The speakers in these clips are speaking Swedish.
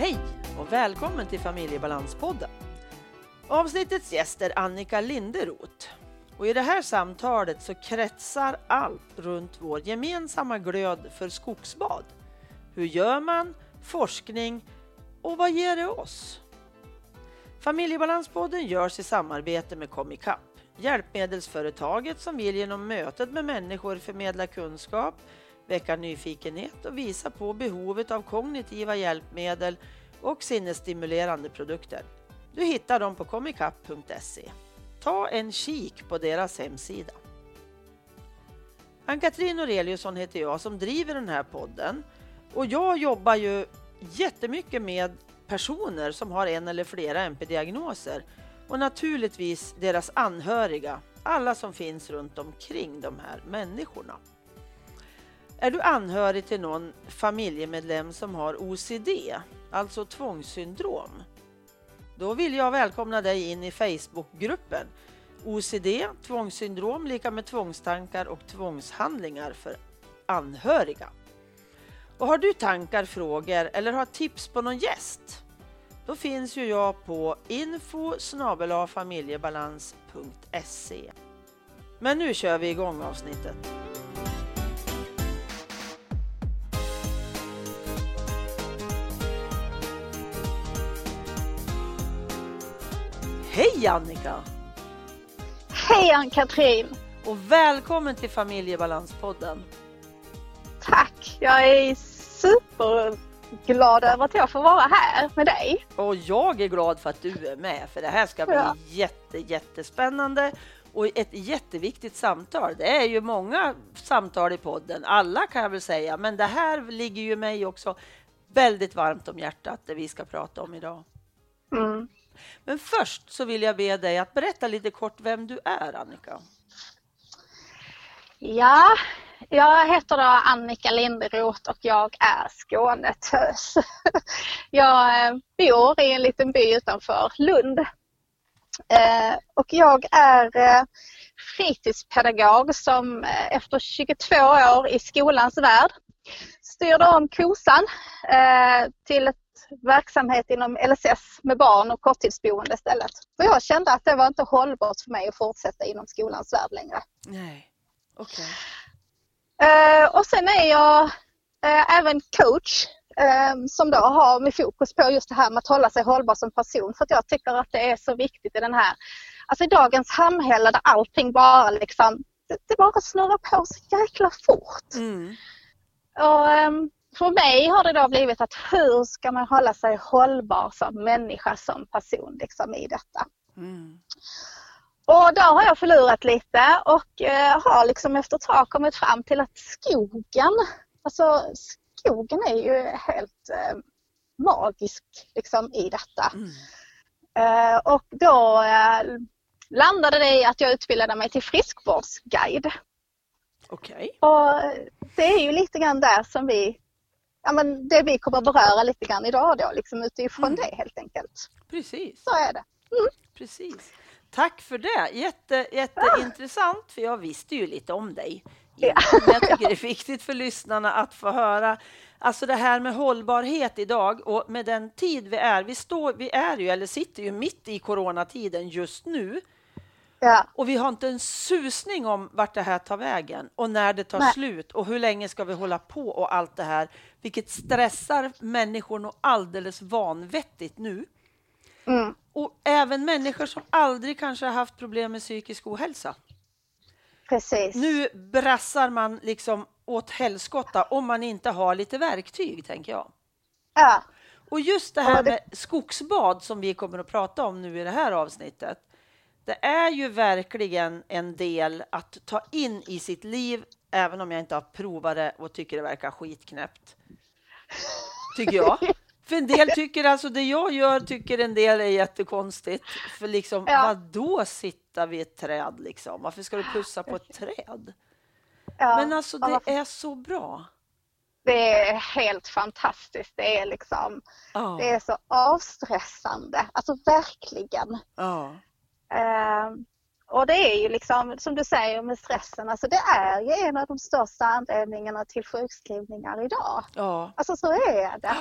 Hej och välkommen till Familjebalanspodden. Avsnittets gäst är Annika Linderoth. Och I det här samtalet så kretsar allt runt vår gemensamma glöd för skogsbad. Hur gör man? Forskning och vad ger det oss? Familjebalanspodden görs i samarbete med Comicap, hjälpmedelsföretaget som vill genom mötet med människor förmedla kunskap, väcka nyfikenhet och visa på behovet av kognitiva hjälpmedel och sinnesstimulerande produkter. Du hittar dem på comicap.se. Ta en kik på deras hemsida. Ann-Katrin Aureliusson heter jag som driver den här podden och jag jobbar ju jättemycket med personer som har en eller flera MP-diagnoser och naturligtvis deras anhöriga, alla som finns runt omkring de här människorna. Är du anhörig till någon familjemedlem som har OCD, alltså tvångssyndrom? Då vill jag välkomna dig in i Facebookgruppen OCD, tvångssyndrom, lika med tvångstankar och tvångshandlingar för anhöriga. Och har du tankar, frågor eller har tips på någon gäst? Då finns ju jag på info familjebalans.se. Men nu kör vi igång avsnittet. Hej Annika! Hej Ann-Katrin! Och välkommen till Familjebalanspodden. Tack! Jag är superglad över att jag får vara här med dig. Och jag är glad för att du är med, för det här ska bli Ja. jätte, jättespännande och ett jätteviktigt samtal. Det är ju många samtal i podden, alla kan jag väl säga, men det här ligger ju mig också väldigt varmt om hjärtat, det vi ska prata om idag. Mm. Men först så vill jag be dig att berätta lite kort vem du är, Annika. Ja, jag heter då Annika Linderoth och jag är Skånetös. Jag eh, bor i en liten by utanför Lund. Eh, och jag är eh, fritidspedagog som efter 22 år i skolans värld styrde om kosan till ett verksamhet inom LSS med barn och korttidsboende istället. För jag kände att det var inte hållbart för mig att fortsätta inom skolans värld längre. Nej, okej. Eh, och sen är jag eh, även coach eh, som då har med fokus på just det här med att hålla sig hållbar som person. För att jag tycker att det är så viktigt i den här, alltså i dagens samhälle där allting bara liksom, det, det bara snurrar på så jäkla fort. Mm. Och, ehm, för mig har det då blivit att hur ska man hålla sig hållbar som människa, som person liksom i detta. Mm. Och där har jag förlorat lite och eh, har liksom efter ett tag kommit fram till att skogen, alltså skogen är ju helt eh, magisk liksom i detta. Mm. Eh, och då eh, landade det i att jag utbildade mig till friskvårdsguide. Okej. Och det är ju lite grann där som vi, ja men det vi kommer beröra lite grann idag då, liksom utifrån Mm. det helt enkelt. Precis. Så är det. Precis. Tack för det. Jätte, jätteintressant, för jag visste ju lite om dig. Ja. Men jag tycker det är viktigt för lyssnarna att få höra Alltså det här med hållbarhet idag och med den tid vi är. Vi, står, vi är ju, eller sitter ju mitt i coronatiden just nu Ja, och vi har inte en susning om vart det här tar vägen och när det tar Nej. slut och hur länge ska vi hålla på och allt det här, vilket stressar människor nog alldeles vanvettigt nu. mm, Och även människor som aldrig kanske har haft problem med psykisk ohälsa. precis. Nu brassar man liksom åt helskotta om man inte har lite verktyg, tänker jag. Ja, Och just det här med skogsbad som vi kommer att prata om nu i det här avsnittet. Det är ju verkligen en del att ta in i sitt liv, även om jag inte har provat det och tycker det verkar skitknäppt. Tycker jag. För en del tycker alltså det jag gör tycker en del är jättekonstigt. För liksom, Ja. vad då sitta vid ett träd liksom? Varför ska du pussa på ett träd? ja. Men alltså det är så bra. Det är helt fantastiskt. Det är liksom, Ja, det är så avstressande. Alltså verkligen. Ehm, och det är ju liksom, som du säger med stressen, alltså det är ju en av de största anledningarna till sjukskrivningar idag. ja. Alltså så är det.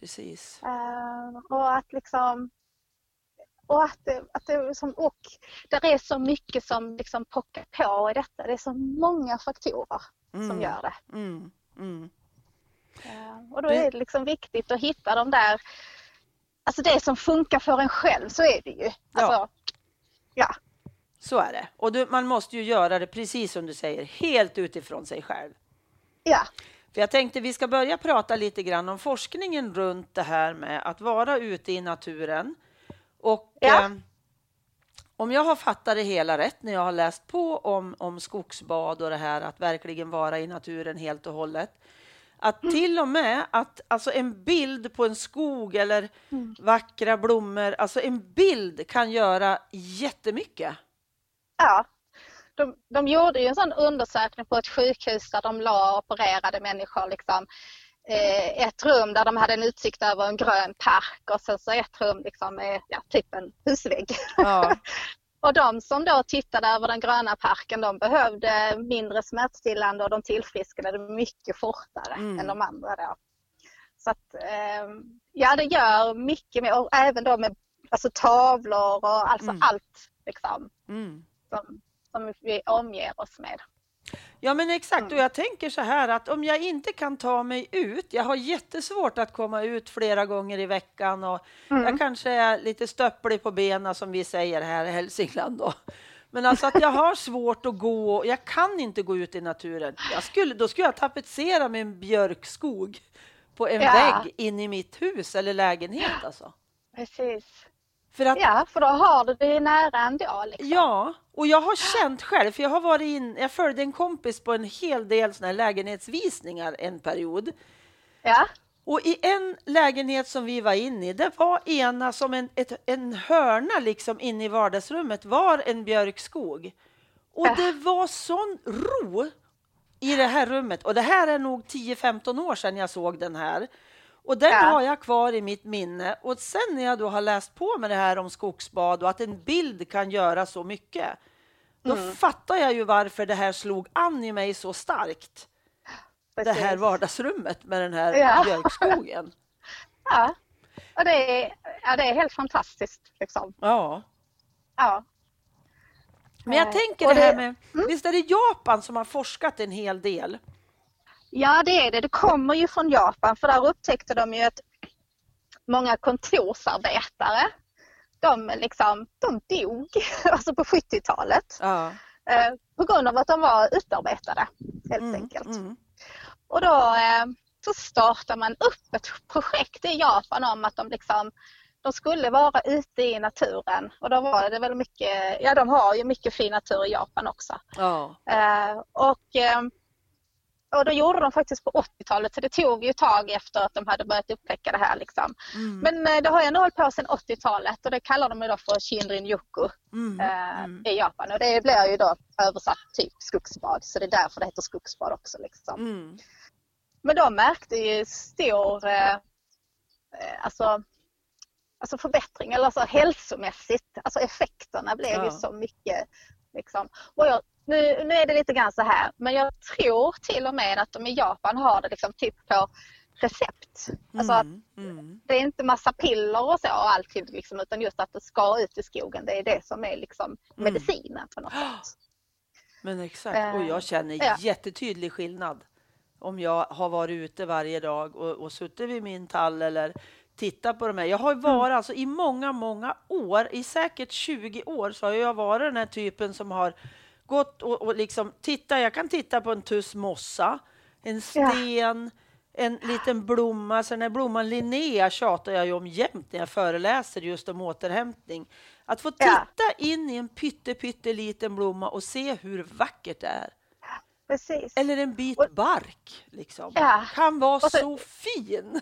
Precis. Eh, och att liksom och att det, att det liksom, och det är så mycket som liksom pockar på i detta. Det är så många faktorer Mm. som gör det. Mm. Mm. Eh, Och då är det liksom viktigt att hitta de där, alltså det som funkar för en själv, så är det ju. Alltså, ja. Så är det. Och du, man måste ju göra det precis som du säger, helt utifrån sig själv. ja. För jag tänkte vi ska börja prata lite grann om forskningen runt det här med att vara ute i naturen. Och Ja. eh, om jag har fattat det hela rätt när jag har läst på om, om skogsbad och det här att verkligen vara i naturen helt och hållet. Att till och med att alltså en bild på en skog eller vackra blommor, alltså en bild kan göra jättemycket. ja. De, de gjorde ju en sån undersökning på ett sjukhus där de la och opererade människor. Liksom, eh, ett rum där de hade en utsikt över en grön park och sen så ett rum liksom med ja, typ en husvägg. Ja, Och de som då tittade över den gröna parken de behövde mindre smärtstillande och de tillfrisknade mycket fortare Mm. än de andra då. Så att, eh, ja det gör mycket mer och även då med alltså, tavlor och alltså Mm. allt liksom, mm. som, som vi omger oss med. Ja, men exakt. Mm. Och jag tänker så här att om jag inte kan ta mig ut, jag har jättesvårt att komma ut flera gånger i veckan och Mm. jag kanske är lite stöpplig på benen som vi säger här i Hälsingland då. Men alltså att jag har svårt att gå, jag kan inte gå ut i naturen. Jag skulle, då skulle jag tapetsera med en björkskog på en Ja. vägg in i mitt hus eller lägenhet alltså. Precis. För att Ja, för då har du det nära ändå. Liksom. Ja, och jag har känt själv, för jag har varit in, jag följde en kompis på en hel del såna lägenhetsvisningar en period. Ja, Och i en lägenhet som vi var inne i, det var ena som en, ett, en hörna liksom inne i vardagsrummet var en björkskog. Och Äh. det var sån ro i det här rummet. Och det här är nog 10-15 år sedan jag såg den här. Och den Ja. har jag kvar i mitt minne. Och sen när jag då har läst på med det här om skogsbad och att en bild kan göra så mycket. Då Mm. fattar jag ju varför det här slog an i mig så starkt. Det här precis. vardagsrummet med den här Ja. björkskogen. Ja, och det är, ja, det är helt fantastiskt. Liksom. Ja, Ja. men jag Eh, tänker det här med, visst är det Japan som har forskat en hel del? Ja, det är det. Det kommer ju från Japan för där upptäckte de ju att många kontorsarbetare, de, liksom, de dog alltså på 70-talet Ja. eh, på grund av att de var utarbetade helt Mm, enkelt. mm. Och då eh, så startar man upp ett projekt i Japan om att de liksom de skulle vara ute i naturen och då var det väl mycket, ja de har ju mycket fin natur i Japan också. Ja. Eh, och, eh, och då gjorde de faktiskt på 80-talet så det tog ju ett tag efter att de hade börjat upptäcka det här. Liksom. Mm. Men eh, det har ju ändå hållit på sedan 80-talet och det kallar de ju då för Shinrin-yoku Mm. eh, Mm. i Japan och det blir ju då översatt typ skogsbad så det är därför det heter skogsbad också. Liksom. Mm. Men de märkte ju stor eh, eh, alltså, alltså förbättring, eller alltså hälsomässigt. Alltså effekterna blev Ja. ju så mycket. Liksom. Och jag, nu, nu är det lite grann så här, men jag tror till och med att de i Japan har det liksom typ på recept. Alltså Mm. Mm. det är inte massa piller och så och alltid liksom, utan just att det ska ut i skogen. Det är det som är liksom Mm. medicinen på något sätt. Men exakt, och jag känner Eh, ja. jättetydlig skillnad om jag har varit ute varje dag och, och suttit vid min tall eller tittat på de här. Jag har Mm. varit alltså i många, många år, i säkert 20 år så har jag varit den här typen som har gått och, och liksom titta. Jag kan titta på en tuss mossa, en Ja. sten, en liten blomma. Så den här blomman Linnea tjatar jag ju om jämt när jag föreläser just om återhämtning. Att få Ja. titta in i en pytte, pytteliten blomma och se hur vackert det är. Precis. Eller en bit bark. Liksom. Ja. Kan vara så- så fin.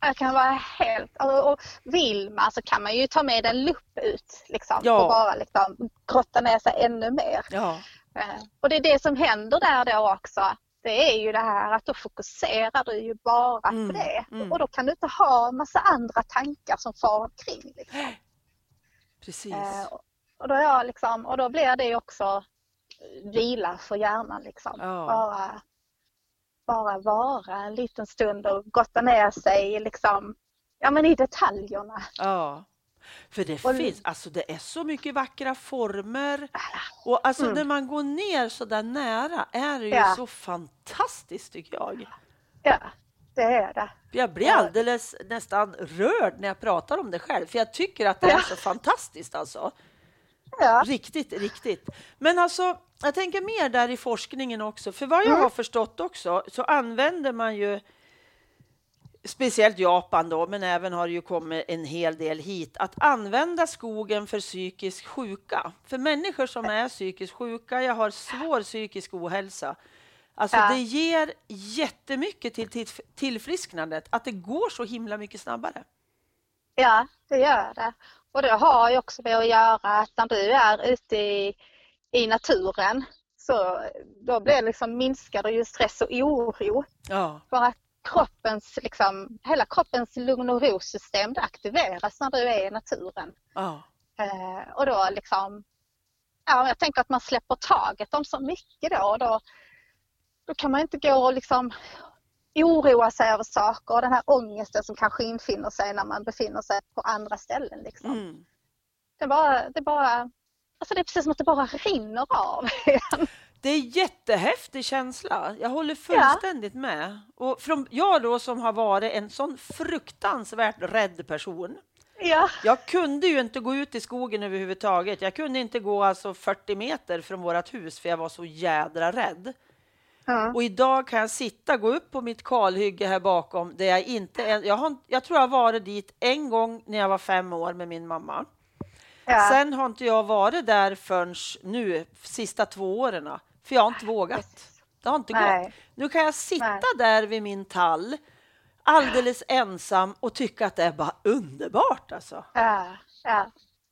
Jag kan vara helt, alltså, och vill man så kan man ju ta med en lupp ut liksom, Ja. och bara liksom, grotta ner sig ännu mer. Ja. Eh, Och det är det som händer där då också. Det är ju det här att då fokuserar du ju bara Mm, på det. mm. Och då kan du inte ha massa andra tankar som far omkring. Liksom. Precis. Eh, och- Och, då är jag liksom, och då blir det också vila för hjärnan. Liksom. Ja. Bara, bara vara en liten stund och gotta ner sig liksom, ja, men i detaljerna. Ja. För det Och- finns, alltså det är så mycket vackra former och alltså Mm. när man går ner så där nära är det ju Ja. så fantastiskt tycker jag. Ja, det är det. Jag blir alldeles nästan rörd när jag pratar om det själv för jag tycker att det är Ja. så fantastiskt alltså. Ja, Riktigt, riktigt. Men alltså, jag tänker mer där i forskningen också, för vad jag Mm. har förstått också så använder man ju speciellt Japan då, men även har det ju kommit en hel del hit, att använda skogen för psykiskt sjuka. För människor som är psykiskt sjuka, jag har svår psykisk ohälsa, alltså Ja. det ger jättemycket till, till tillfrisknandet, att det går så himla mycket snabbare. ja, det gör det. Och det har ju också med att göra att när du är ute i, i naturen så då blir det liksom minskar det ju stress och oro. Ja, För att kroppens, liksom, hela kroppens lugn och ro-system aktiveras när du är i naturen. ja, Eh, och då liksom, ja, jag tänker att man släpper taget om så mycket då. Då, då kan man inte gå och liksom oroa sig över saker och den här ångesten som kanske infinner sig när man befinner sig på andra ställen. Liksom. mm. Det, bara, det, bara, alltså det är precis som att det bara rinner av. Det är jättehäftig känsla. Jag håller fullständigt med. Och från jag då som har varit en sån fruktansvärt rädd person. Ja, Jag kunde ju inte gå ut i skogen överhuvudtaget. Jag kunde inte gå alltså 40 meter från vårt hus för jag var så jädra rädd. Och idag kan jag sitta, gå upp på mitt kalhygge här bakom där jag inte jag, har, jag tror jag varit dit en gång när jag var fem år med min mamma. ja. Sen har inte jag varit där förrän nu, sista två åren. För jag har inte vågat. Det har inte Nej. gått. Nu kan jag sitta Nej. där vid min tall alldeles ensam och tycka att det är bara underbart alltså. ja, ja.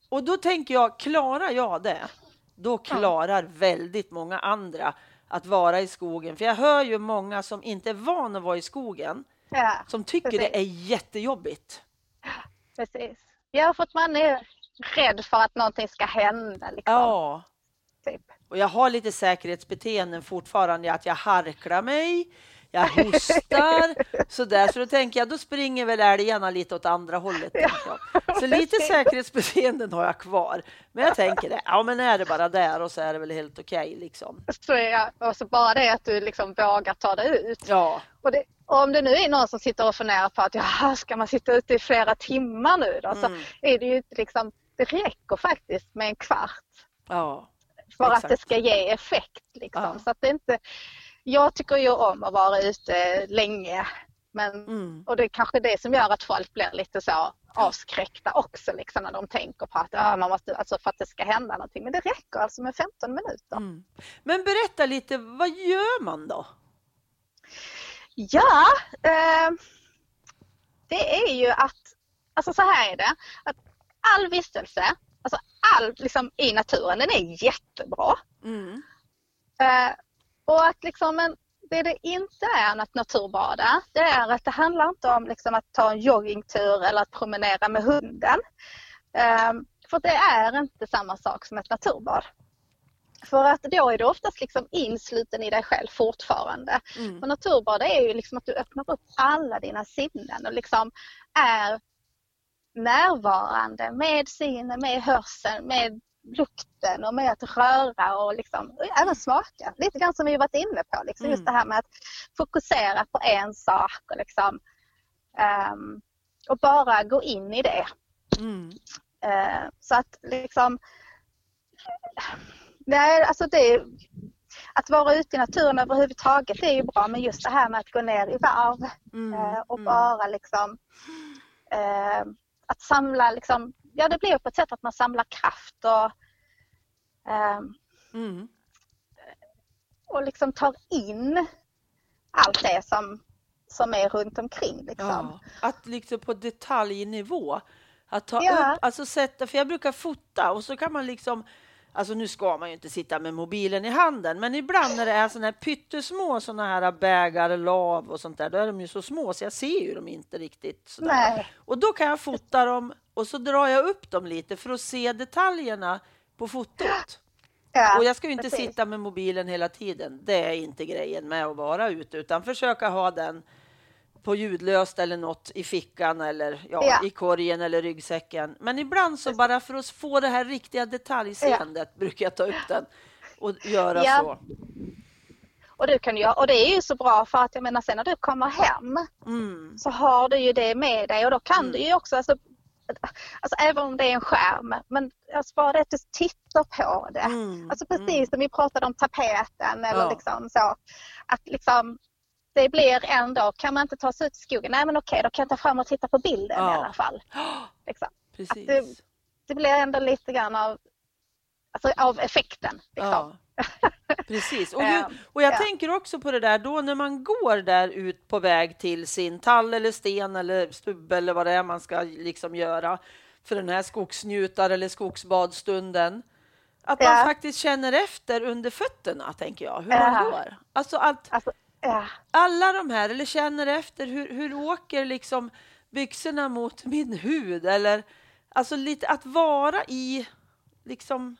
Och då tänker jag, klarar jag det, då klarar väldigt många andra att vara i skogen. För jag hör ju många som inte är van att vara i skogen, ja. som tycker Precis. det är jättejobbigt. Precis. Ja, för att man är rädd för att någonting ska hända. Liksom, Ja. typ. Och jag har lite säkerhetsbeteenden fortfarande, att jag harklar mig, jag hostar, sådär. Så då tänker jag, då springer väl älgarna lite åt andra hållet. jag. Så lite säkerhetsbeteenden har jag kvar. Men jag tänker, det, ja men är det bara där och så är det väl helt okej liksom. Så är, och så bara det att du liksom vågar ta dig ut. Ja, Och, det, och om det nu är någon som sitter och funderar på att ja, ska man sitta ute i flera timmar nu då? Mm. Så är det ju liksom, det räcker faktiskt med en kvart ja, för Exakt. att det ska ge effekt. Liksom. Ja. Så att det inte, jag tycker ju om att vara ute länge. Men, mm. Och det är kanske det som gör att folk blir lite så avskräckta också liksom, när de tänker på att ja, man måste, alltså, för att det ska hända någonting. Men det räcker alltså med 15 minuter. Mm. Men berätta lite, vad gör man då? Ja, eh, det är ju att, alltså så här är det, att all vistelse, alltså all liksom i naturen, den är jättebra. Mm. Eh, och att liksom en, det det inte är att naturbada, det är att det handlar inte om liksom att ta en joggingtur eller att promenera med hunden. Eh, för det är inte samma sak som ett naturbad. För att då är du oftast liksom insluten i dig själv fortfarande. Mm. Och naturbad är ju liksom att du öppnar upp alla dina sinnen och liksom är närvarande med synen, med hörseln, med lukten och med att röra och liksom, även smaka. Lite grann som vi varit inne på. Liksom, Mm. Just det här med att fokusera på en sak och, liksom, ehm, och bara gå in i det. Mm. Eh, så att liksom Nej, alltså det, att vara ute i naturen överhuvudtaget det är ju bra men just det här med att gå ner i varv Mm. eh, och Mm. bara liksom eh, att samla liksom, ja det blir på ett sätt att man samlar kraft och, eh, Mm. och liksom tar in allt det som, som är runt omkring. Liksom. Ja, att liksom på detaljnivå. Att ta Ja. upp, alltså sätta, för jag brukar fota och så kan man liksom Alltså nu ska man ju inte sitta med mobilen i handen, men ibland när det är såna här pyttesmå såna här bägar, lav och sånt där, då är de ju så små så jag ser ju dem inte riktigt. Sådär. Nej. Och då kan jag fota dem och så drar jag upp dem lite för att se detaljerna på fotot. Ja, och jag ska ju inte precis. sitta med mobilen hela tiden. Det är inte grejen med att vara ute, utan försöka ha den på ljudlöst eller något i fickan eller ja, ja. i korgen eller ryggsäcken. Men ibland så bara för att få det här riktiga detaljseendet ja. brukar jag ta upp den och göra så. Och, du kan göra, och det är ju så bra för att jag menar sen när du kommer hem mm. så har du ju det med dig och då kan mm. du ju också alltså, Alltså även om det är en skärm, men alltså bara det att du tittar på det. Mm. Alltså precis mm. som vi pratade om tapeten eller ja. liksom så. Att liksom det blir ändå, kan man inte ta sig ut i skogen, nej men okej då kan jag ta fram och titta på bilden ja. i alla fall. Liksom. Precis. Det, det, blir ändå lite grann av, alltså, av effekten. Liksom. Ja. Precis, och, ju, ehm, och jag ja. tänker också på det där då när man går där ut på väg till sin tall eller sten eller stubbe eller vad det är man ska liksom göra för den här skogsnjutar eller skogsbadstunden. Att man faktiskt känner efter under fötterna, tänker jag, hur man går. Alltså att alltså, alla de här, eller känner efter hur, hur åker liksom byxorna mot min hud eller alltså lite att vara i liksom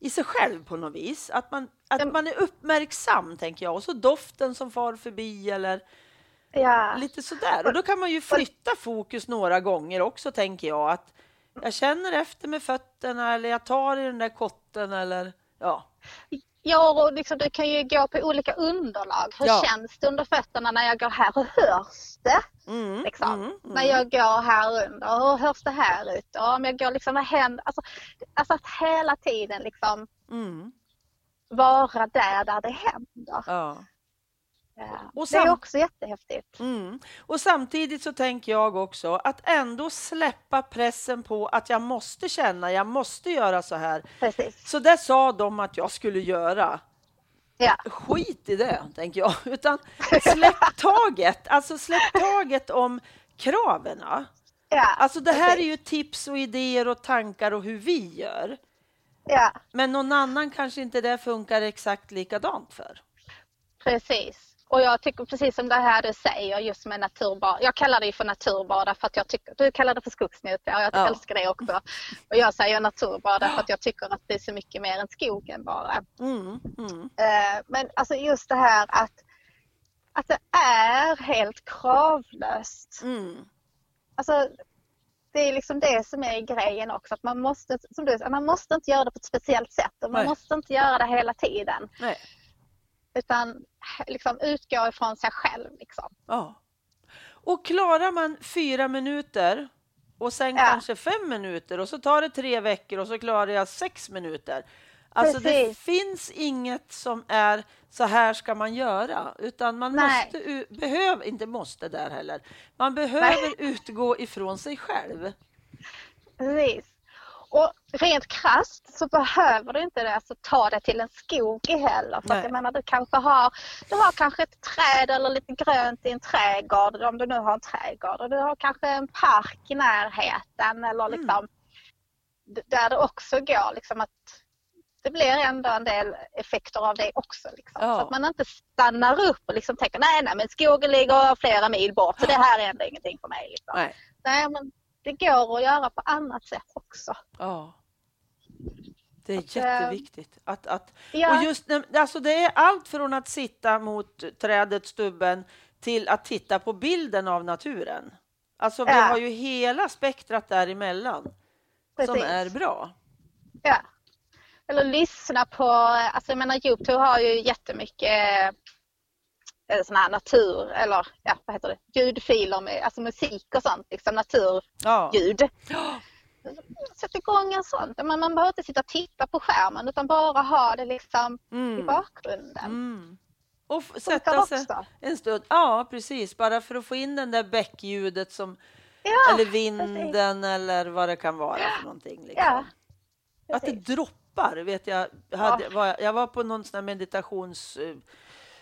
i sig själv på något vis. Att man, att man är uppmärksam, tänker jag. Och så doften som far förbi eller ja. lite sådär. Och då kan man ju flytta fokus några gånger också, tänker jag. Att jag känner efter med fötterna eller jag tar i den där kotten eller ja. Ja, och liksom, du kan ju gå på olika underlag. Hur ja. känns det under fötterna när jag går här? Hur hörs det? Mm, liksom, mm, mm. När jag går här under. Hur hörs det här ut? Och om jag går liksom, vad händer? Alltså, alltså att hela tiden liksom mm. vara där, där det händer. Ja. Ja. det är också jättehäftigt. Mm. Och samtidigt så tänker jag också att ändå släppa pressen på att jag måste känna, jag måste göra så här. Precis. Så det sa de att jag skulle göra. Ja. Skit i det, tänker jag. Utan släpp taget, alltså släpp taget om kraven. Ja, alltså det här är ju tips och idéer och tankar och hur vi gör. Ja. Men någon annan kanske inte det funkar exakt likadant för. Precis. Och jag tycker precis som det här du säger just med naturbad. Jag kallar det för naturbada för att jag tycker, du kallar det för skogsnjuta och jag ja. älskar det också. Och jag säger naturbada för att jag tycker att det är så mycket mer än skogen bara. Mm, mm. Eh, men alltså just det här att, att det är helt kravlöst. Mm. Alltså, det är liksom det som är grejen också. Att man måste, som du man måste inte göra det på ett speciellt sätt och man Nej. måste inte göra det hela tiden. Nej. Utan liksom utgå ifrån sig själv. Liksom. Ja. Och klarar man fyra minuter och sen ja. kanske fem minuter och så tar det tre veckor och så klarar jag sex minuter. Alltså Precis. det finns inget som är så här ska man göra, utan man Nej. måste, behöver, inte måste där heller, man behöver Nej. utgå ifrån sig själv. Precis. Och rent krasst så behöver du inte alltså, ta det till en skog heller. För att jag menar, du kanske har, du har kanske ett träd eller lite grönt i en trädgård om du nu har en trädgård. Och du har kanske en park i närheten eller mm. liksom mm. där det också går liksom att det blir ändå en del effekter av det också. Liksom. Ja. Så att man inte stannar upp och liksom tänker nej, nej men skogen ligger flera mil bort så det här är ändå ingenting för mig. Liksom. Nej. nej men det går att göra på annat sätt också. Ja. Det är att, eh, jätteviktigt. Att, att, ja. och just, alltså det är allt från att sitta mot trädet, stubben, till att titta på bilden av naturen. Alltså vi har ju hela spektrat däremellan Precis. som är bra. Ja. Eller lyssna på, alltså jag menar Youtube har ju jättemycket Eh, sån här natur eller ja, vad heter det, ljudfiler med alltså musik och sånt, liksom naturljud. Ja. Sätt igång en sån. Man, man behöver inte sitta och titta på skärmen utan bara ha det liksom mm. i bakgrunden. Mm. Och sätta sig en stund. Ja, precis. Bara för att få in den där bäckljudet som ja, eller vinden precis. eller vad det kan vara för någonting. Liksom. Ja, att det droppar vet jag. Hade, ja. var, jag var på någon sån meditations eh,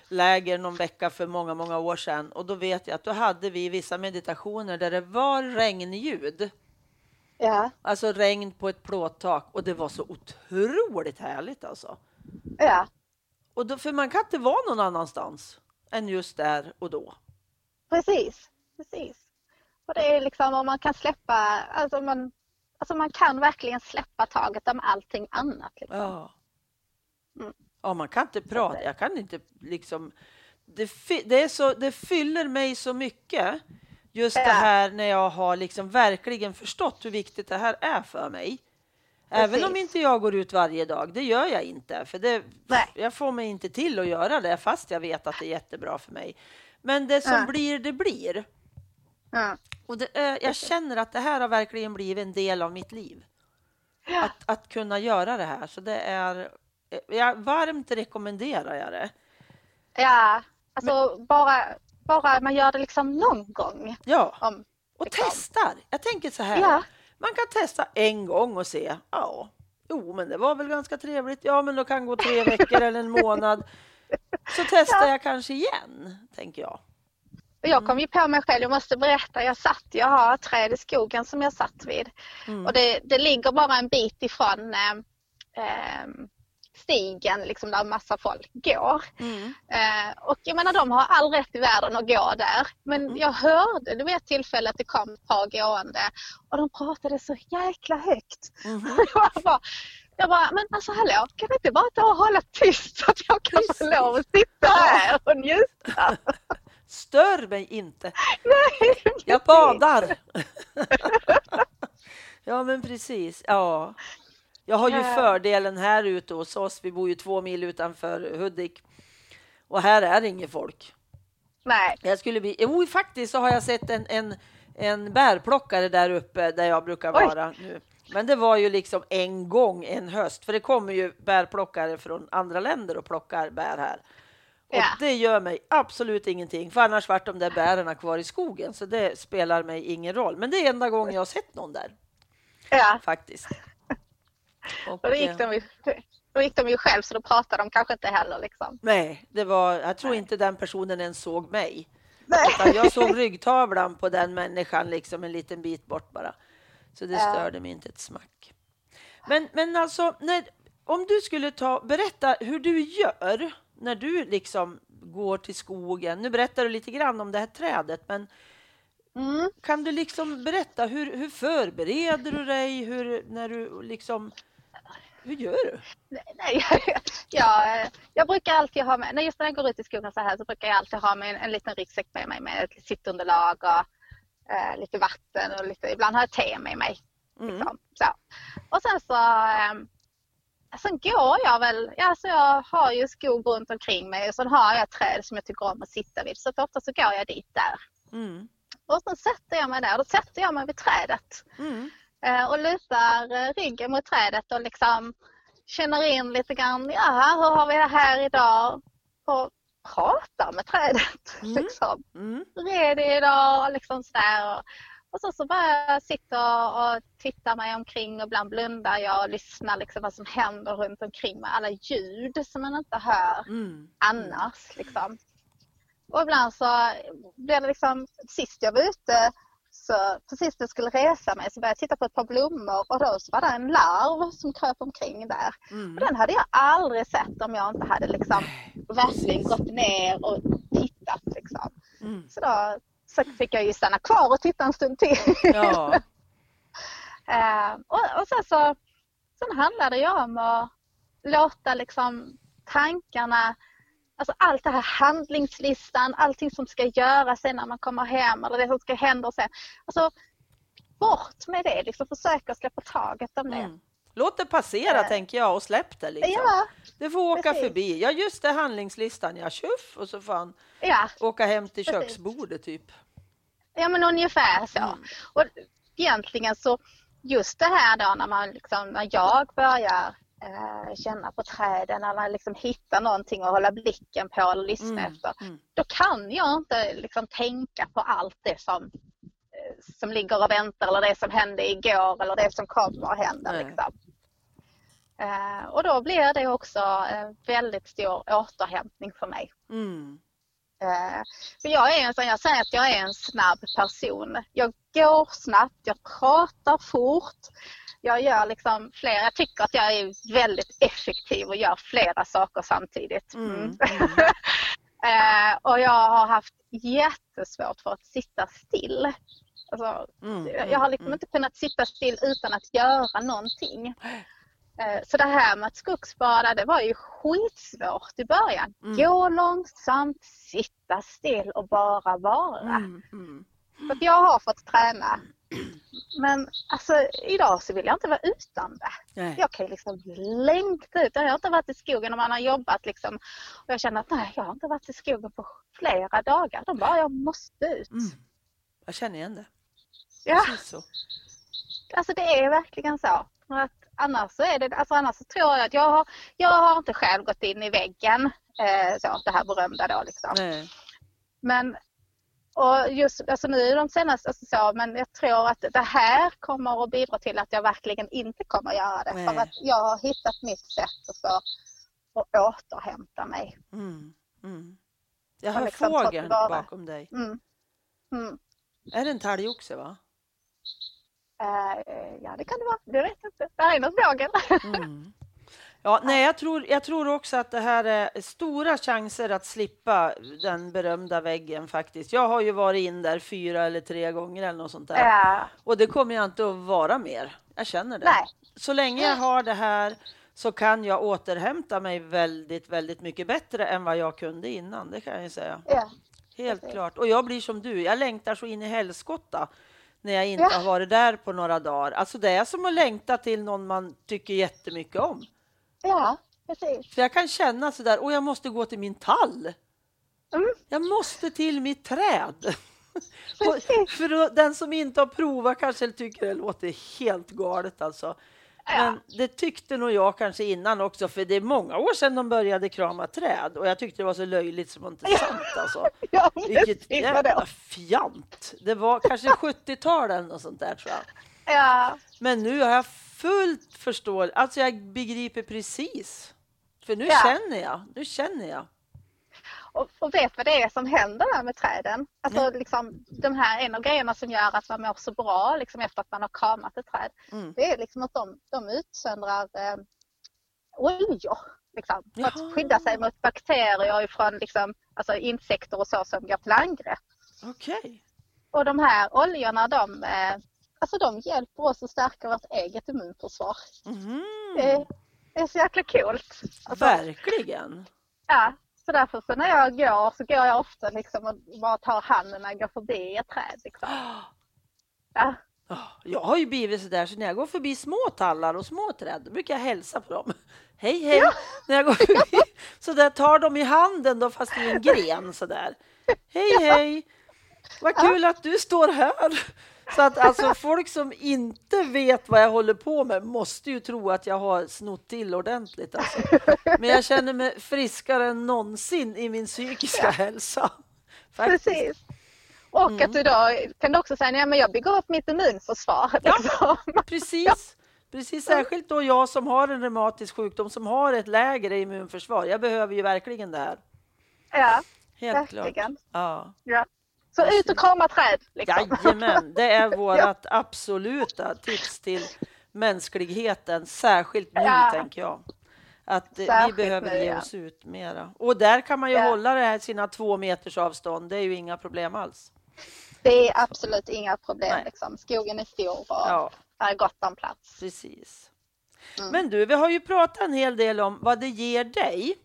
läger någon vecka för många, många år sedan och då vet jag att då hade vi vissa meditationer där det var regnljud. Ja. Alltså regn på ett plåttak och det var så otroligt härligt alltså. Ja. Och då, för man kan inte vara någon annanstans än just där och då. Precis, precis. Och det är liksom om man kan släppa, alltså man, alltså man kan verkligen släppa taget om allting annat. Liksom. Ja. Mm. Ja, man kan inte prata. Jag kan inte liksom. Det, det, är så, det fyller mig så mycket. Just ja. det här när jag har liksom verkligen förstått hur viktigt det här är för mig. Precis. Även om inte jag går ut varje dag, det gör jag inte. För det, jag får mig inte till att göra det fast jag vet att det är jättebra för mig. Men det som ja. blir, det blir. Ja. Och det, äh, jag känner att det här har verkligen blivit en del av mitt liv. Att, att kunna göra det här. Så det är, jag varmt rekommenderar jag det. Ja, alltså Men, bara, bara man gör det liksom någon gång. Ja, om, och liksom. testar. Jag tänker så här. Ja. Man kan testa en gång och se. Ja, jo, men det var väl ganska trevligt. Ja, men då kan gå tre veckor eller en månad. Så testar ja. jag kanske igen, tänker jag. Jag kom ju på mig själv, jag måste berätta, jag satt, jag har ett träd i skogen som jag satt vid. Mm. Och det, det ligger bara en bit ifrån eh, eh, stigen liksom där massa folk går. Mm. Eh, och jag menar de har all rätt i världen att gå där. Men mm. jag hörde det vid ett tillfälle att det kom ett par gående och de pratade så jäkla högt. Mm. jag, bara, jag bara, men alltså hallå, kan vi inte bara ta och hålla tyst så att jag kan få lov att sitta här och njuta? Stör mig inte. Nej, jag badar. ja men precis. Ja. Jag har ju fördelen här ute hos oss. Vi bor ju två mil utanför Hudik och här är inget folk. Nej. Jag skulle bli, jo, faktiskt så har jag sett en, en, en bärplockare där uppe där jag brukar vara Oj. nu. Men det var ju liksom en gång en höst, för det kommer ju bärplockare från andra länder och plockar bär här. Och ja. det gör mig absolut ingenting, för annars vart de där bären kvar i skogen, så det spelar mig ingen roll. Men det är enda gången jag har sett någon där. Ja. Faktiskt. Och, då, gick de ju, då gick de ju själv så då pratade de kanske inte heller. Liksom. Nej, det var, jag tror Nej. inte den personen ens såg mig. Nej. jag såg ryggtavlan på den människan liksom en liten bit bort bara. Så det störde mig inte ett smack. Men, men alltså, när, om du skulle ta, berätta hur du gör när du liksom går till skogen. Nu berättar du lite grann om det här trädet, men mm. kan du liksom berätta hur, hur förbereder du dig? Hur, när du liksom hur gör du? Nej, jag, jag brukar alltid ha med, just när jag går ut i skogen så här så brukar jag alltid ha med en, en liten ryggsäck med mig med ett sittunderlag och eh, lite vatten och lite, ibland har jag te med mig. Mm. Liksom, så. Och sen så eh, Sen går jag väl, alltså jag har ju skog runt omkring mig och så har jag träd som jag tycker om att sitta vid. Så ofta så går jag dit där. Mm. Och sen sätter jag mig där, då sätter jag mig vid trädet. Mm. Eh, och lutar eh, ryggen mot trädet och liksom känner in lite grann, ja hur har vi det här idag? Och pratar med trädet. Mm. liksom. Mm. Hur är det idag? Liksom sådär. Och, och så, så bara jag sitta och titta mig omkring och ibland blundar jag och lyssnar liksom vad som händer runt omkring med alla ljud som man inte hör mm. annars. Liksom. Och ibland så blir det liksom, sist jag var ute så precis när jag skulle resa mig så började jag titta på ett par blommor och då så var det en larv som kröp omkring där. Mm. Och den hade jag aldrig sett om jag inte hade liksom verkligen gått ner och tittat. Liksom. Mm. Så då så fick jag ju stanna kvar och titta en stund till. Ja. uh, och, och sen så sen handlade det ju om att låta liksom tankarna Alltså allt det här handlingslistan, allting som ska göras sen när man kommer hem eller det som ska hända sen. Alltså bort med det, liksom försöka släppa taget om det. Mm. Låt det passera äh. tänker jag och släpp det. Liksom. Ja, det får åka precis. förbi. Ja just det, handlingslistan, ja tjuff och så får han ja, åka hem till precis. köksbordet typ. Ja men ungefär så. Mm. Och egentligen så just det här då när man liksom, när jag börjar känna på träden eller liksom hitta någonting att hålla blicken på eller lyssna mm. efter. Mm. Då kan jag inte liksom tänka på allt det som, eh, som ligger och väntar eller det som hände igår eller det som kommer att hända. Liksom. Eh, och då blir det också en väldigt stor återhämtning för mig. Mm. Eh, så jag är en sån, jag säger att jag är en snabb person. Jag går snabbt, jag pratar fort jag gör liksom flera, jag tycker att jag är väldigt effektiv och gör flera saker samtidigt. Mm. Mm. eh, och jag har haft jättesvårt för att sitta still. Alltså, mm. Jag har liksom mm. inte kunnat sitta still utan att göra någonting. Eh, Så det här med att skogsbada det var ju skitsvårt i början. Mm. Gå långsamt, sitta still och bara vara. Mm, mm. Så att jag har fått träna. Men alltså idag så vill jag inte vara utan det. Nej. Jag kan ju liksom längta ut. Jag har inte varit i skogen och man har jobbat liksom. Och jag känner att nej, jag har inte varit i skogen på flera dagar. De bara, jag måste ut. Mm. Jag känner igen det. Ja, Precis så. alltså det är verkligen så. Att annars så är det, alltså annars så tror jag att jag har, jag har inte själv gått in i väggen. Eh, så, det här berömda då liksom. Nej. Men och just, alltså nu de senaste alltså så, men jag tror att det här kommer att bidra till att jag verkligen inte kommer att göra det. Nej. För att jag har hittat mitt sätt för att återhämta mig. Mm. Mm. Jag Har hör liksom fågeln bakom dig. Mm. Mm. Är det en talgoxe va? Eh, ja, det kan det vara. Det vet jag inte. Där är något fågel. Mm. Ja, nej, jag tror, jag tror också att det här är stora chanser att slippa den berömda väggen faktiskt. Jag har ju varit in där fyra eller tre gånger eller något sånt där. Ja, Och det kommer jag inte att vara mer. Jag känner det. nej, Så länge jag har det här så kan jag återhämta mig väldigt, väldigt mycket bättre än vad jag kunde innan. Det kan jag ju säga. ja, Helt Precis. klart. Och jag blir som du. Jag längtar så in i helskotta när jag inte Ja. har varit där på några dagar. Alltså det är som att längta till någon man tycker jättemycket om. Ja, precis. För jag kan känna så där, och jag måste gå till min tall. Mm. Jag måste till mitt träd. För den som inte har provat kanske tycker det låter helt galet alltså. Men det tyckte nog jag kanske innan också, för det är många år sedan de började krama träd och jag tyckte det var så löjligt som inte sant alltså. Ja, Vilket jävla det fjant. Det var kanske 70-tal eller något sånt där tror jag. Ja, Men nu har jag fullt förståelse. Alltså jag begriper precis. För nu Ja. känner jag. Nu känner jag. och, och vet vad det är som händer där med träden? Alltså liksom, de här, en av grejerna som gör att man mår så bra liksom, efter att man har kramat ett träd, Mm. det är liksom att de, de utsöndrar eh, oljor. Liksom, för Jaha. att skydda sig mot bakterier från liksom, alltså insekter och så som går till angrepp. Okej. Och de här oljorna de, eh, alltså, de hjälper oss att stärka vårt eget immunförsvar. Mhm. Det, det är så jäkla coolt. Alltså, Verkligen. Ja, så därför så när jag går så går jag ofta liksom och bara tar handen när jag går förbi ett träd. Liksom. Ja, Ah, Jag har ju blivit så där så när jag går förbi små tallar och små träd då brukar jag hälsa på dem. Hej hej! När jag går förbi så där tar de i handen då fast i en gren så där. Hej hej! Vad kul att du står här! Så att alltså folk som inte vet vad jag håller på med måste ju tro att jag har snott till ordentligt. Alltså. Men jag känner mig friskare än någonsin i min psykiska hälsa. Faktiskt. precis. Och Mm. att du då kan du också säga, nej men jag bygger upp mitt immunförsvar. Liksom. Precis. Precis, särskilt då jag som har en reumatisk sjukdom som har ett lägre immunförsvar. Jag behöver ju verkligen det här. Ja, Helt klart. verkligen. Ja. Ja. Så ut och krama träd. Liksom. Jajamän, det är vårt absoluta tips till mänskligheten, särskilt nu Ja. tänker jag. Att eh, vi Särskilt behöver nu, ge ja. oss ut mera. Och där kan man ju Ja. hålla det här sina två meters avstånd. Det är ju inga problem alls. Det är absolut inga problem. Liksom. Skogen är stor och Ja, är gott om plats. precis. Mm. Men du, vi har ju pratat en hel del om vad det ger dig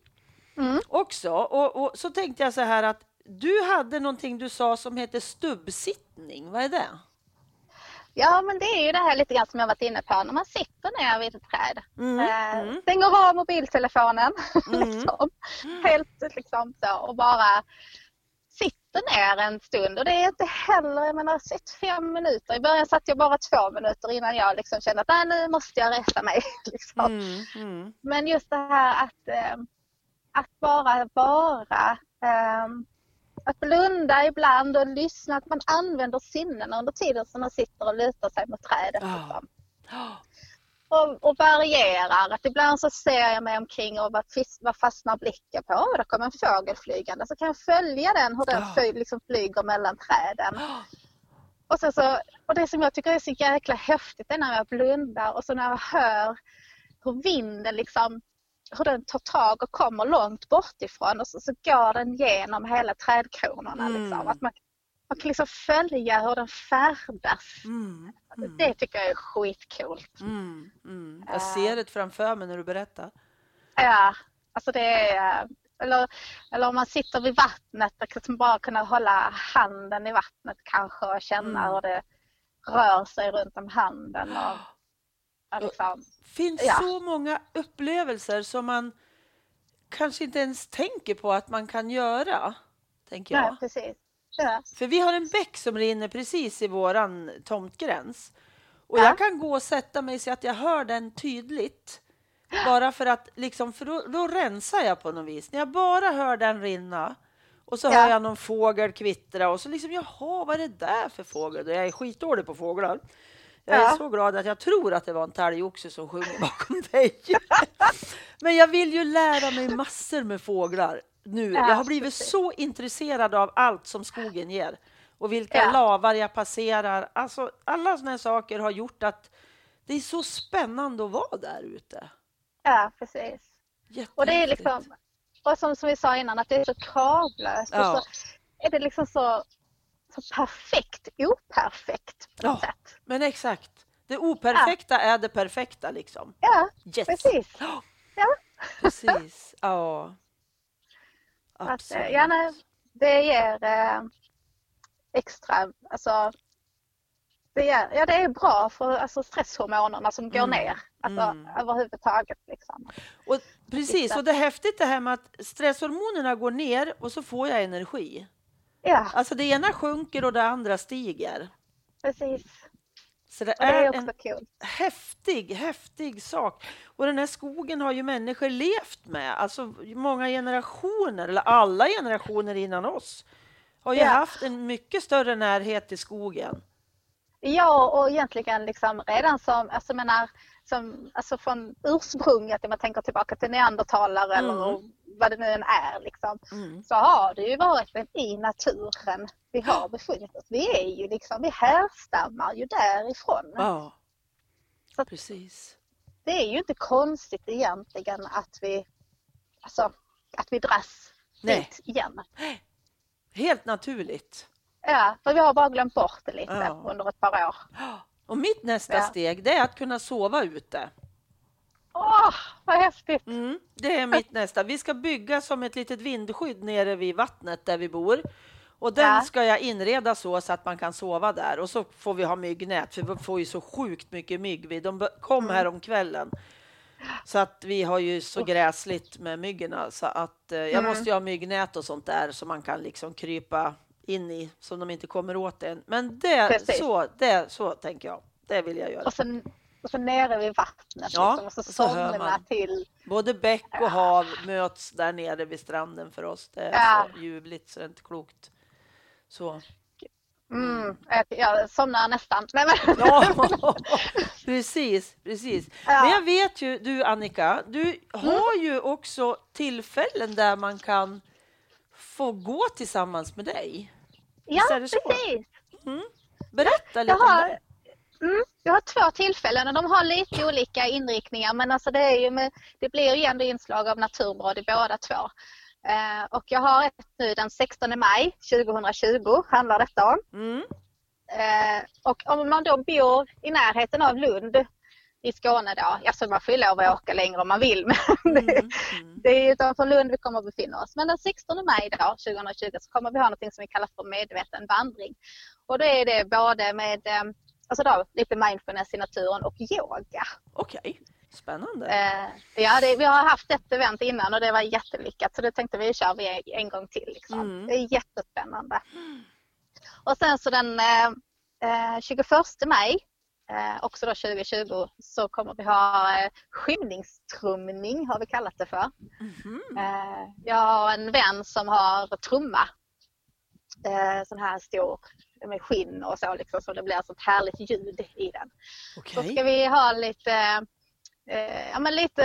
Mm. också. Och, och så tänkte jag så här att du hade någonting du sa som heter stubbsittning. Vad är det? Ja, men det är ju det här lite grann som jag varit inne på, när man sitter ner vid ett träd. Mm, Eh, mm. Stänger av mobiltelefonen Mm. liksom. helt liksom så och bara sitter ner en stund. Och det är inte heller, jag menar, sitt fem minuter. I början satt jag bara två minuter innan jag liksom kände att nu måste jag resa mig. liksom. Mm, mm. Men just det här att, eh, att bara vara. Eh, att blunda ibland och lyssna, att man använder sinnena under tiden som man sitter och lutar sig mot trädet. Liksom. Ja. Och, och varierar. Att ibland så ser jag mig omkring och vad, fastnar blicken på? Oh, där kommer en fågel flygande. Så kan jag följa den, hur den fly, liksom flyger mellan träden. Och, sen så, och det som jag tycker är så jäkla häftigt är när jag blundar och så när jag hör hur vinden liksom hur den tar tag och kommer långt bort ifrån och så, så går den genom hela trädkronorna. Mm. Liksom. Att man, man kan liksom följa hur den färdas. Mm, mm, Det tycker jag är skitcoolt. mm, mm. Jag ser det framför mig när du berättar. Ja, alltså det är... Eller, eller om man sitter vid vattnet och liksom bara kunna hålla handen i vattnet kanske och känna Mm. hur det rör sig runt om handen. Och, liksom, finns Ja. så många upplevelser som man kanske inte ens tänker på att man kan göra. Tänker jag. ja, precis. Ja. För vi har en bäck som rinner precis i våran tomtgräns. Och Ja. jag kan gå och sätta mig så att jag hör den tydligt. Bara för att liksom, för då, då rensar jag på något vis. När jag bara hör den rinna och så Ja. hör jag någon fågel kvittra och så liksom, jaha, vad är det där för fågel? Jag är skitdålig på fåglar. Jag är Ja. så glad att jag tror att det var en talgoxe som sjunger bakom dig. Men jag vill ju lära mig massor med fåglar nu. Ja, Jag har blivit så intresserad av allt som skogen ger och vilka Ja. lavar jag passerar. Alltså, alla sådana saker har gjort att det är så spännande att vara där ute. ja, precis. Och det är liksom, och som, som vi sa innan, att det är så kravlöst. Ja. Och så är det liksom så, så perfekt, operfekt på något Ja. sätt. Men exakt. Det operfekta är det perfekta liksom. Ja, Yes. precis. Ja, Ja. precis. Ja. Att, eh, ja, nej, det ger eh, extra, alltså det, ger, ja, det är bra för alltså, stresshormonerna som går Mm. ner alltså, Mm. överhuvudtaget. Liksom. Och precis, och det är häftigt det här med att stresshormonerna går ner och så får jag energi. Ja, Alltså det ena sjunker och det andra stiger. precis. Så det det är är också en kul. häftig, häftig sak. Och den här skogen har ju människor levt med, alltså många generationer, eller alla generationer innan oss, har ju Ja. haft en mycket större närhet till skogen. Ja, och egentligen liksom redan som, alltså menar, som, alltså från ursprunget, om man tänker tillbaka till neandertalare Mm. eller vad det nu än är, liksom, Mm. så har det ju varit i naturen vi har befunnit oss. Vi är ju liksom, vi härstammar ju därifrån. Ja, Så- precis. Det är ju inte konstigt egentligen att vi, alltså, att vi dras Nej. dit igen. Helt naturligt. Ja, för vi har bara glömt bort det lite Ja. under ett par år. Och mitt nästa Ja. steg, det är att kunna sova ute. Åh, vad häftigt! Mm, det är mitt nästa. Vi ska bygga som ett litet vindskydd nere vid vattnet där vi bor. Och den Ja. ska jag inreda så, så att man kan sova där. Och så får vi ha myggnät, för vi får ju så sjukt mycket mygg. Vi- De kom Mm. här om kvällen. Så att vi har ju så gräsligt med myggorna så att eh, jag Mm. måste ju ha myggnät och sånt där som man kan liksom krypa in i så de inte kommer åt en. Men det, Precis. så, det, så tänker jag. Det vill jag göra. Och så, och så nere vid vattnet Ja, liksom, och så så hör man. till. Både bäck och hav möts där nere vid stranden för oss. Det är Ja. så ljuvligt så det är inte klokt. Så. Mm, jag, jag somnar nästan. Nej, men, Ja, precis, precis. Ja. Men jag vet ju, du Annika, du har ju också tillfällen där man kan få gå tillsammans med dig. ja, precis. Berätta lite Jag om har, det. mm, jag har två tillfällen och de har lite olika inriktningar men alltså det, är ju med, det blir ju ändå inslag av naturbad i båda två. Eh, och jag har ett nu den 16 maj 2020 handlar detta om. Mm. Eh, och om man då bor i närheten av Lund i Skåne då, alltså man får ju lov att åka längre om man vill men det, Mm. Mm. det är utanför Lund vi kommer att befinna oss. Men den 16 maj då, 2020 så kommer vi ha något som vi kallar för medveten vandring. Och då är det både med eh, alltså då, lite mindfulness i naturen och yoga. Okej, spännande. Eh, ja, det, vi har haft ett event innan och det var jättelyckat så det tänkte vi kör vi en gång till. Liksom. Mm. Det är jättespännande. Och sen så den eh, eh, 21 maj, eh, också då 2020, så kommer vi ha eh, skymningstrumning har vi kallat det för. Mhm. Eh, jag har en vän som har trumma. Eh, sån här stor med skinn och så liksom, så det blir sånt härligt ljud i den. Så Okej. ska vi ha lite, eh, ja, men lite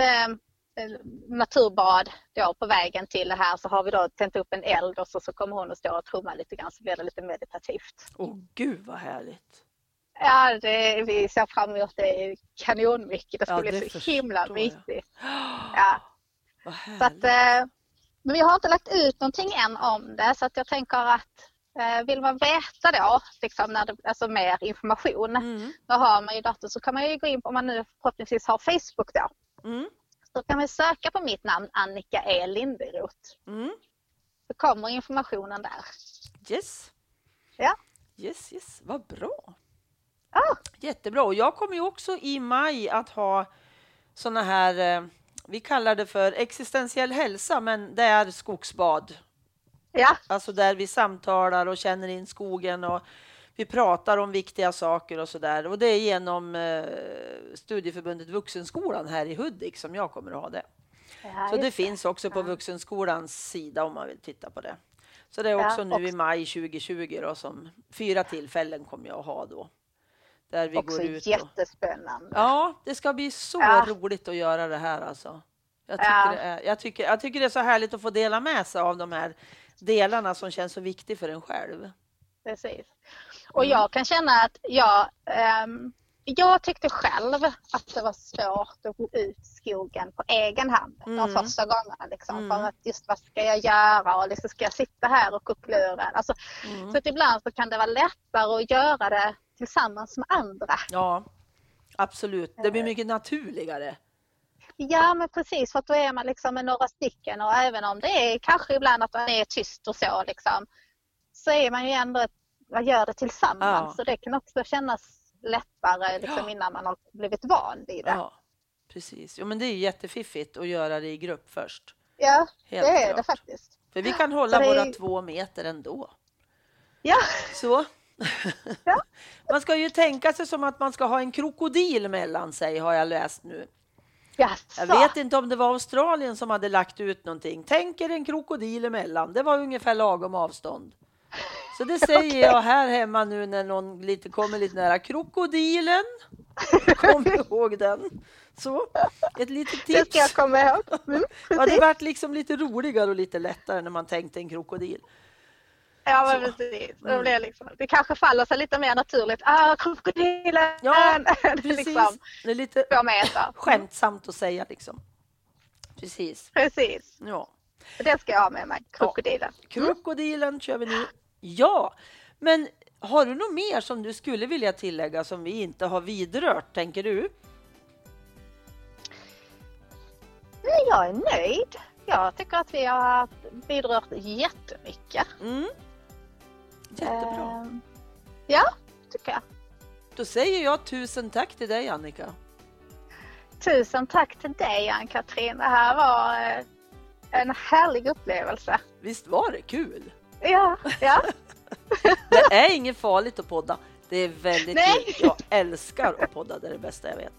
eh, naturbad då på vägen till det här så har vi då tänt upp en eld och så, så kommer hon att stå och trumma lite grann så blir det lite meditativt. Åh gud vad härligt. Ja, det, vi ser fram emot det kanonmycket. Det ska Ja, bli det så himla mysigt. Ja. Så att, eh, men vi har inte lagt ut någonting än om det så att jag tänker att Eh, vill man veta då, liksom när det, alltså mer information, Mm. då har man ju datorn så kan man ju gå in på, om man nu förhoppningsvis har Facebook då, Mm. så kan man söka på mitt namn Annika E Linderoth. Mm. Så kommer informationen där. Yes. Ja. Yes, yes. Vad bra. Ja, Jättebra. Och jag kommer ju också i maj att ha såna här, eh, vi kallar det för existentiell hälsa, men det är skogsbad. ja, Alltså där vi samtalar och känner in skogen och vi pratar om viktiga saker och så där. Och det är genom eh, Studieförbundet Vuxenskolan här i Hudik som jag kommer att ha det. ja Så det finns också på Ja. Vuxenskolans sida om man vill titta på det. Så det är Ja, också nu i också- maj 2020 då, som fyra tillfällen kommer jag att ha då. Där vi Också går ut och... jättespännande. Ja, det ska bli så Ja. roligt att göra det här alltså. Jag tycker, Ja. det är, jag, tycker, jag tycker det är så härligt att få dela med sig av de här delarna som känns så viktiga för en själv. Precis. Och Mm. jag kan känna att jag, ehm, jag tyckte själv att det var svårt att gå ut i skogen på egen hand Mm. de första gångerna. Liksom, Mm. För att just vad ska jag göra och liksom, ska jag sitta här och luren? Alltså, Mm. Så att ibland så kan det vara lättare att göra det tillsammans med andra. Ja, absolut. Det Eh. blir mycket naturligare. Ja men precis för att då är man liksom med några stycken och även om det är kanske ibland att man är tyst och så liksom så är man ju ändå, man gör det tillsammans Ja. så det kan också kännas lättare liksom, Ja. innan man har blivit van vid det. Ja, precis. Jo, men det är jättefiffigt att göra det i grupp först. Ja, Helt det är klart. det faktiskt. För vi kan hålla är- våra två meter ändå. Ja, Så. Ja. Man ska ju tänka sig som att man ska ha en krokodil mellan sig, har jag läst nu. jaså. Jag vet inte om det var Australien som hade lagt ut någonting. Tänk er en krokodil emellan. Det var ungefär lagom avstånd. Så det säger jag här hemma nu när någon lite, kommer lite nära. Krokodilen. Kom ihåg den. Så, ett litet Det ska jag tips. komma ihåg. Mm, Ja, det vart liksom lite roligare och lite lättare när man tänkte en krokodil. Ja, men precis. Mm. Det, liksom, det kanske faller sig lite mer naturligt. Ah, krokodilen! Ja, Precis. liksom Det är lite skämtsamt att säga liksom. Precis. Precis. Ja. Det ska jag ha med mig. Krokodilen. Krokodilen kör vi nu. Ja, men har du något mer som du skulle vilja tillägga som vi inte har vidrört, tänker du? Jag är nöjd. Jag tycker att vi har bidragit jättemycket. Mm. Jättebra. Ehm, Ja, tycker jag. Då säger jag tusen tack till dig Annika. Tusen tack till dig Ann-Katrin. Det här var eh, en härlig upplevelse. Visst var det kul? Ja, ja. Det är inget farligt att podda. Det är väldigt Nej. kul. Jag älskar att podda, det är det bästa jag vet.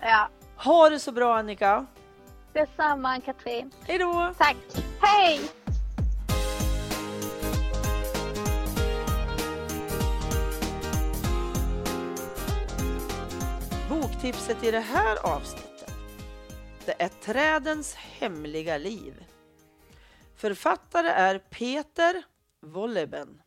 ja. Ha det så bra Annika. Detsamma Ann-Katrin. Hej då! Tack. Hej! Tipset i det här avsnittet. Det är Trädens hemliga liv. Författare är Peter Wolleben.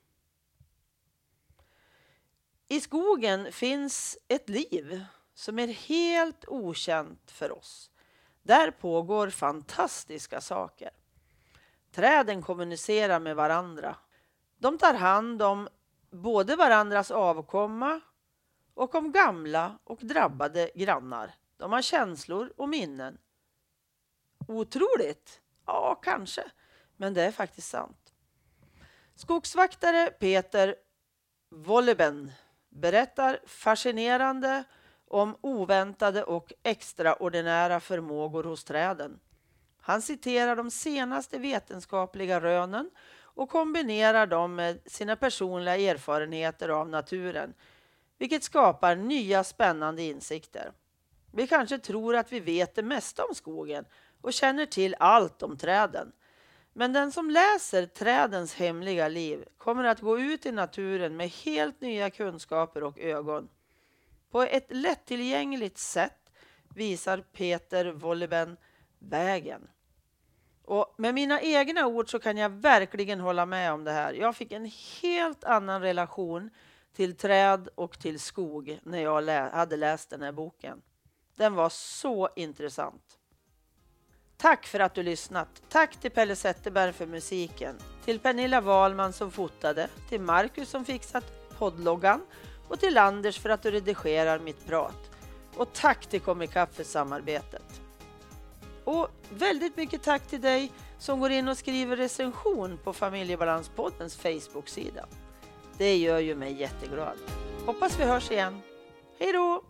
I skogen finns ett liv som är helt okänt för oss. Där pågår fantastiska saker. Träden kommunicerar med varandra. De tar hand om både varandras avkomma och om gamla och drabbade grannar. De har känslor och minnen. Otroligt? Ja, kanske. Men det är faktiskt sant. Skogsvaktare Peter Wolleben berättar fascinerande om oväntade och extraordinära förmågor hos träden. Han citerar de senaste vetenskapliga rönen och kombinerar dem med sina personliga erfarenheter av naturen vilket skapar nya spännande insikter. Vi kanske tror att vi vet det mesta om skogen och känner till allt om träden. Men den som läser trädens hemliga liv kommer att gå ut i naturen med helt nya kunskaper och ögon. På ett lättillgängligt sätt visar Peter Wolleben vägen. Och med mina egna ord så kan jag verkligen hålla med om det här. Jag fick en helt annan relation till träd och till skog när jag lä hade läst den här boken. Den var så intressant. Tack för att du lyssnat. Tack till Pelle Zetterberg för musiken. till Pernilla Wahlman som fotade, till Marcus som fixat poddloggan och till Anders för att du redigerar mitt prat. Och tack till Komikapp för samarbetet. Och väldigt mycket tack till dig som går in och skriver recension på Familjebalanspoddens Facebook-sida. Det gör ju mig jätteglad. Hoppas vi hörs igen. Hej då!